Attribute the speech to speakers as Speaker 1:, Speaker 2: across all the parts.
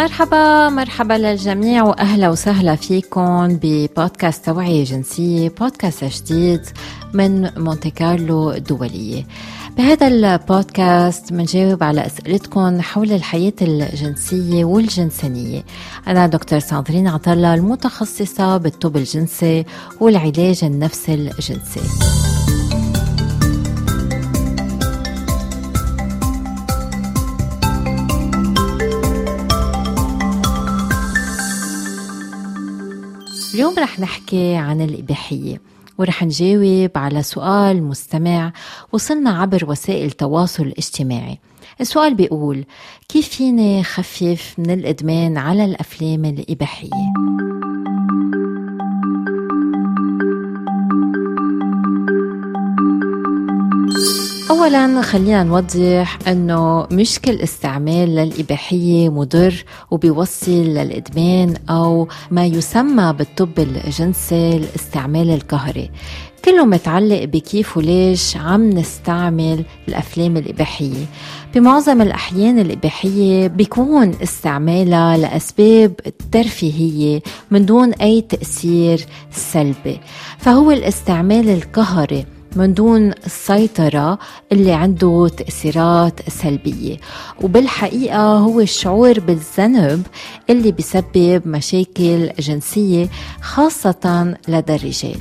Speaker 1: مرحبا مرحبا للجميع وأهلا وسهلا فيكم ببودكاست توعية جنسية بودكاست جديد من مونتي كارلو الدولية. بهذا البودكاست منجاوب على أسئلتكم حول الحياة الجنسية والجنسانية. أنا دكتور ساندرين عطلة المتخصصة بالطب الجنسي والعلاج النفسي الجنسي. اليوم رح نحكي عن الإباحية ورح نجاوب على سؤال مستمع وصلنا عبر وسائل التواصل الاجتماعي السؤال بيقول كيف فيني خفف من الإدمان على الأفلام الإباحية؟ اولا خلينا نوضح إنه مش كل استعمال للإباحية مضر وبيوصل للإدمان أو ما يسمى بالطب الجنسي الاستعمال القهري. كله متعلق بكيف وليش عم نستعمل الأفلام الإباحية. بمعظم الأحيان الإباحية بيكون استعمالها لأسباب ترفيهية من دون أي تأثير سلبي. فهو الاستعمال القهري من دون السيطرة اللي عنده تأثيرات سلبية. وبالحقيقة هو الشعور بالذنب اللي بيسبب مشاكل جنسية خاصة لدى الرجال.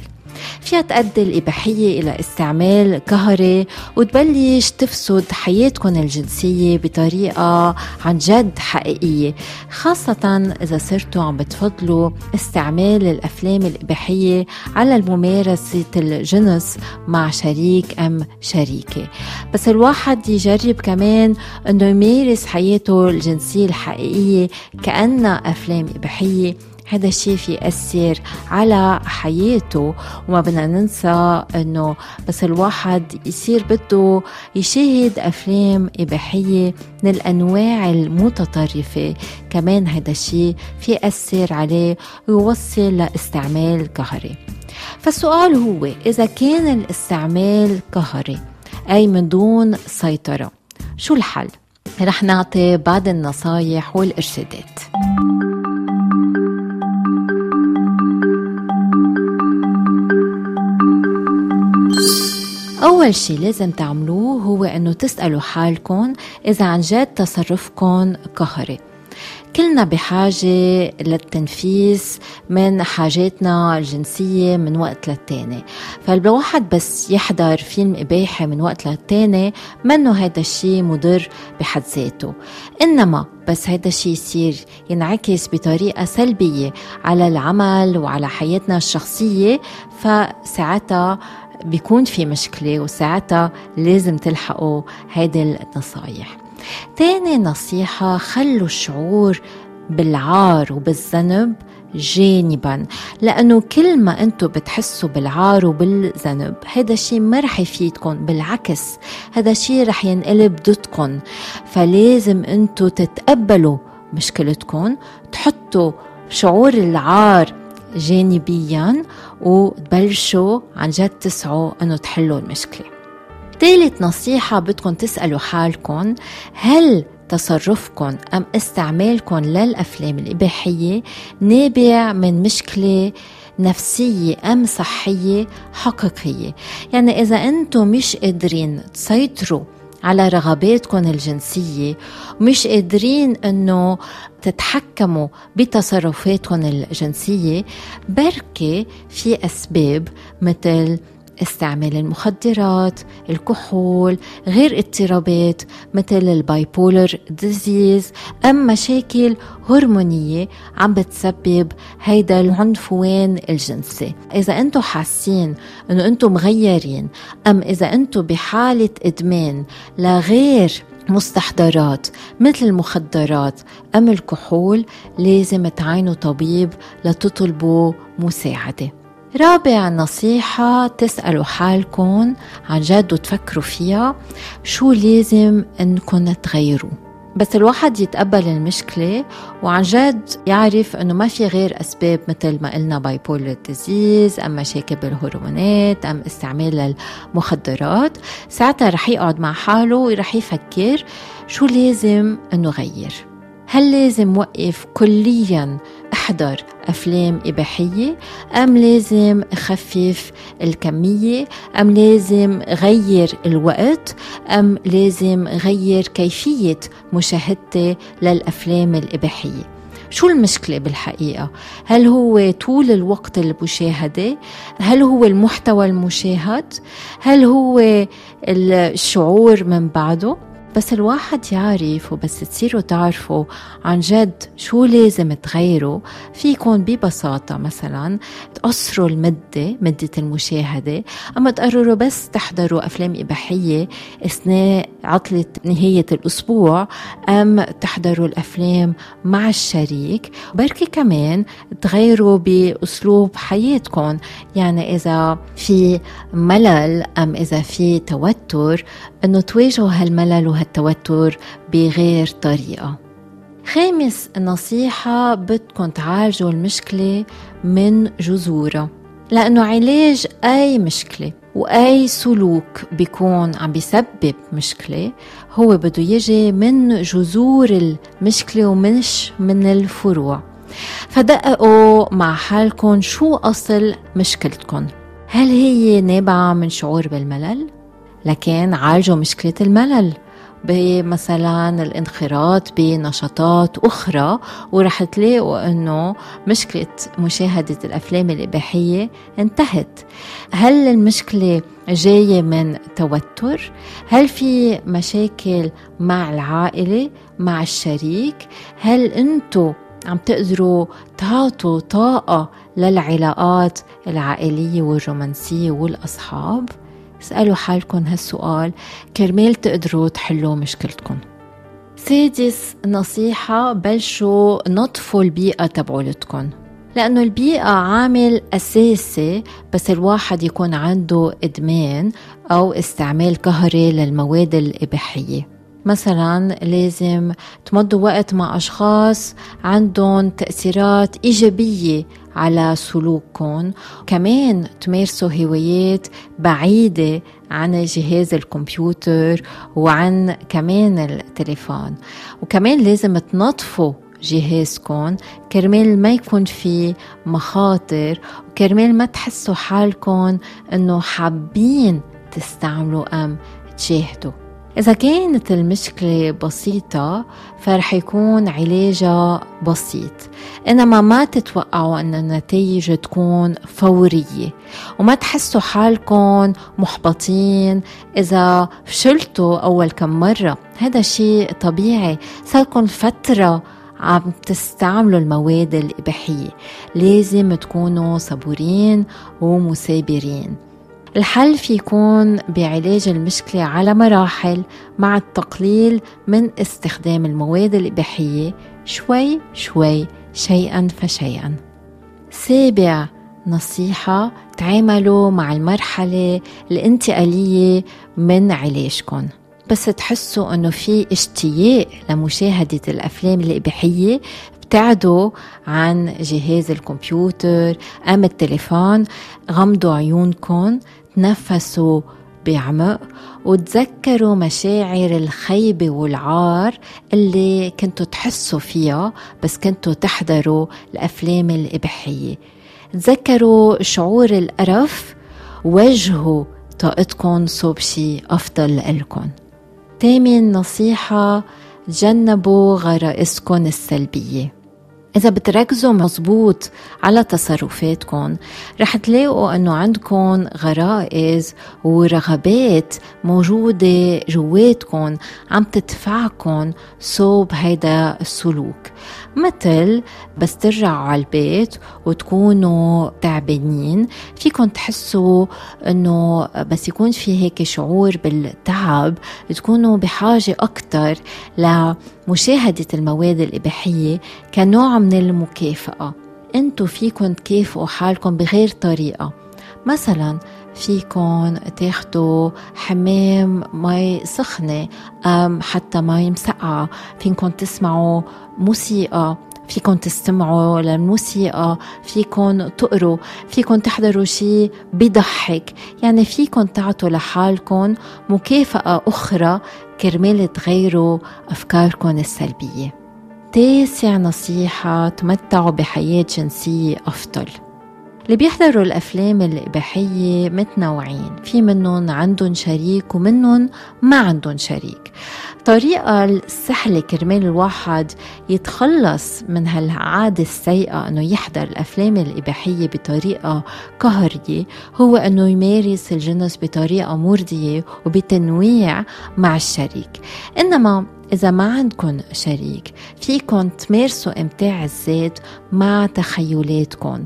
Speaker 1: فيها تؤدي الإباحية إلى استعمال قهري وتبلش تفسد حياتكم الجنسية بطريقة عن جد حقيقية خاصة إذا صرتوا عم بتفضلوا استعمال الأفلام الإباحية على الممارسة الجنس مع شريك أم شريكة. بس الواحد يجرب كمان أنه يمارس حياته الجنسية الحقيقية كأنها أفلام إباحية هذا الشيء يأثر على حياته. وما بدنا ننسى إنه بس الواحد يصير بده يشاهد أفلام إباحية من الأنواع المتطرفة. كمان هذا الشيء في يأثر عليه ويوصل لاستعمال قهري. فالسؤال هو إذا كان الاستعمال قهري أي من دون سيطرة شو الحل؟ رح نعطي بعض النصايح والإرشادات. أول شي لازم تعملوه هو أنه تسألوا حالكم إذا عن جد تصرفكم قهري كلنا بحاجة للتنفيس من حاجاتنا الجنسية من وقت للتاني. فالواحد بس يحضر فيلم إباحي من وقت للتاني منه هذا الشيء مضر بحد ذاته. إنما بس هذا الشيء يصير ينعكس بطريقة سلبية على العمل وعلى حياتنا الشخصية فساعتها بيكون في مشكلة وساعتها لازم تلحقوا هيدي النصايح. تاني نصيحة خلوا الشعور بالعار وبالذنب جانبا لأنه كل ما أنتم بتحسوا بالعار وبالذنب هذا الشيء ما رح يفيدكم بالعكس هذا الشيء رح ينقلب ضدكم. فلازم أنتم تتقبلوا مشكلتكم تحطوا شعور العار جانبيا وتبلشوا عن جد تسعوا إنه تحلوا المشكلة. ثالث نصيحة بدكم تسألوا حالكم هل تصرفكم أم استعمالكم للأفلام الإباحية نابع من مشكلة نفسية أم صحية حقيقية؟ يعني إذا أنتم مش قادرين تسيطروا على رغباتكم الجنسية مش قادرين إنه تتحكموا بتصرفاتكم الجنسية. بركي في أسباب مثل استعمال المخدرات الكحول غير اضطرابات مثل ال bipolar disease أم مشاكل هرمونية عم بتسبب هيدا العنفوان الجنسي. إذا أنتم حاسين أنه أنتم مغيرين أم إذا أنتم بحالة إدمان لغير مستحضرات مثل المخدرات أم الكحول لازم تعينوا طبيب لتطلبوا مساعدة. رابع نصيحة تسألوا حالكم عن جد وتفكروا فيها. شو لازم إنكم تغيروا؟ بس الواحد يتقبل المشكلة وعن جد يعرف إنه ما في غير أسباب مثل ما قلنا bipolar disease أم مشاكل بالهرمونات أم استعمال المخدرات. ساعتها رح يقعد مع حاله ورح يفكر شو لازم إنه غير هل لازم وقف كليا أحضر أفلام إباحية أم لازم أخفف الكمية أم لازم غير الوقت أم لازم غير كيفية مشاهدتي للأفلام الإباحية شو المشكلة بالحقيقة؟ هل هو طول الوقت المشاهدة؟ هل هو المحتوى المشاهد؟ هل هو الشعور من بعده؟ بس الواحد يعرف وبس تصيروا تعرفوا عن جد شو لازم تغيروا فيكم ببساطة مثلا تقصروا المدة مدة المشاهدة أما تقرروا بس تحضروا أفلام إباحية أثناء عطلة نهاية الأسبوع أم تحضروا الأفلام مع الشريك. بركي كمان تغيروا بأسلوب حياتكم. يعني إذا في ملل أم إذا في توتر أنه تواجهوا هالملل وهالتوتر بغير طريقة. خامس نصيحة بدكم تعالجوا المشكلة من جذورها لأنه علاج أي مشكلة وأي سلوك بيكون عم بيسبب مشكلة هو بده يجي من جذور المشكلة ومش من الفروع. فدققوا مع حالكم شو أصل مشكلتكم. هل هي نابعة من شعور بالملل؟ لكن عالجوا مشكلة الملل. بمثلا الانخراط بنشاطات أخرى ورح تلاقوا أنه مشكلة مشاهدة الأفلام الإباحية انتهت هل المشكلة جاية من توتر؟ هل في مشاكل مع العائلة؟ مع الشريك؟ هل أنتو عم تقدروا تعطوا طاقة للعلاقات العائلية والرومانسية والأصحاب؟ اسألوا حالكم هالسؤال. كرمال تقدروا تحلوا مشكلتكم. سادس نصيحة بلشوا نطفوا البيئة تبعولتكم. لأنه البيئة عامل أساسي بس الواحد يكون عنده إدمان أو استعمال قهري للمواد الإباحية. مثلا لازم تمضوا وقت مع أشخاص عندهم تأثيرات إيجابية على سلوككم كمان تمارسوا هوايات بعيدة عن جهاز الكمبيوتر وعن كمان التليفون. وكمان لازم تنظفوا جهازكم كرمال ما يكون في مخاطر وكرمال ما تحسوا حالكم إنه حابين تستعملوا ام تشاهدوا إذا كانت المشكلة بسيطة فرح يكون علاجها بسيط. إنما ما تتوقعوا أن النتائج تكون فورية. وما تحسوا حالكم محبطين إذا فشلتوا أول كم مرة. هذا شيء طبيعي. صاركم فترة عم تستعملوا المواد الإباحية. لازم تكونوا صبورين ومثابرين. الحل في يكون بعلاج المشكلة على مراحل مع التقليل من استخدام المواد الإباحية شوي شوي شيئا فشيئا. سابع نصيحة تعاملوا مع المرحلة الانتقالية من علاجكم. بس تحسوا إنه في اشتياق لمشاهدة الأفلام الإباحية ابتعدوا عن جهاز الكمبيوتر أم التليفون غمضوا عيونكم تنفسوا بعمق وتذكروا مشاعر الخيبة والعار اللي كنتوا تحسوا فيها بس كنتوا تحضروا الأفلام الإباحية. تذكروا شعور القرف وجهوا طاقتكم صوب شي أفضل لإلكم تامن نصيحة تجنبوا غرائزكم السلبية. إذا بتركزوا مزبوط على تصرفاتكم رح تلاقوا أنه عندكم غرائز ورغبات موجودة جواتكم عم تدفعكم صوب هيدا السلوك. مثل بس ترجعوا على البيت وتكونوا تعبانين فيكم تحسوا إنه بس يكون في هيك شعور بالتعب تكونوا بحاجة أكثر لمشاهدة المواد الإباحية كنوع من المكافأة. انتو فيكم تكافئوا حالكم بغير طريقة. مثلا فيكم تاخدوا حمام مي سخنة أم حتى مي مسقعة. فيكم تسمعوا موسيقى. فيكم تستمعوا للموسيقى فيكم تقروا فيكم تحضروا شيء بضحك. يعني فيكم تعطوا لحالكم مكافأة أخرى كرمال تغيروا أفكاركم السلبية. تاسع نصيحة تمتعوا بحياة جنسية أفضل. اللي بيحضروا الأفلام الإباحية متنوعين. في منهم عندهم شريك ومنهم ما عندهم شريك. الطريقة السهلة كرمال الواحد يتخلص من هالعادة السيئة إنه يحضر الأفلام الإباحية بطريقة قهرية هو إنه يمارس الجنس بطريقة مرضية وبتنويع مع الشريك. إنما إذا ما عندكم شريك فيكم تمارسوا إمتاع الذات مع تخيلاتكم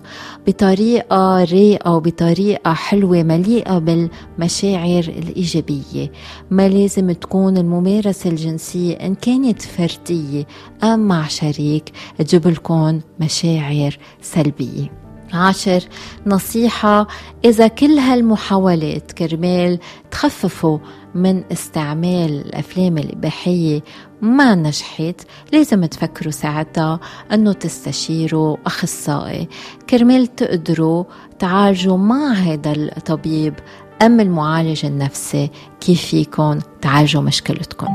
Speaker 1: بطريقة رايقة وبطريقة حلوة مليئة بالمشاعر الإيجابية. ما لازم تكون الممارسة الجنسية إن كانت فردية أم مع شريك تجيب لكم مشاعر سلبية. عاشر نصيحة إذا كل هالمحاولات كرمال تخففوا من استعمال الأفلام الإباحية ما نجحت. لازم تفكروا ساعتها أنه تستشيروا أخصائي. كرمال تقدروا تعالجوا مع هذا الطبيب أم المعالج النفسي. كيف فيكم تعالجوا مشكلتكم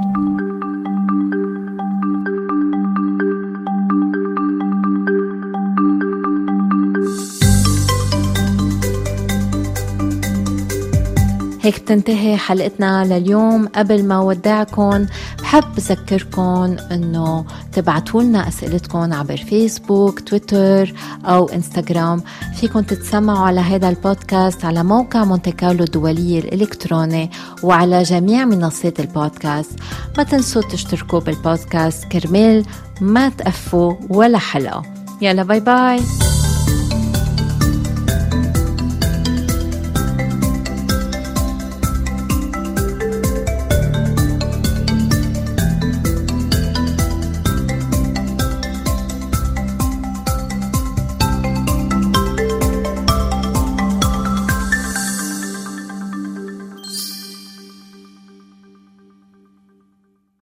Speaker 1: هيك بتنتهي حلقتنا لليوم. قبل ما ودعكم بحب بذكركم إنه تبعتوا لنا اسئلتكم عبر فيسبوك تويتر أو انستغرام فيكم تتسمعوا على هذا البودكاست على موقع مونتي كارلو الدولية الإلكتروني وعلى جميع منصات البودكاست. ما تنسوا تشتركوا بالبودكاست. كرمال ما تقفوا ولا حلقة. يلا bye bye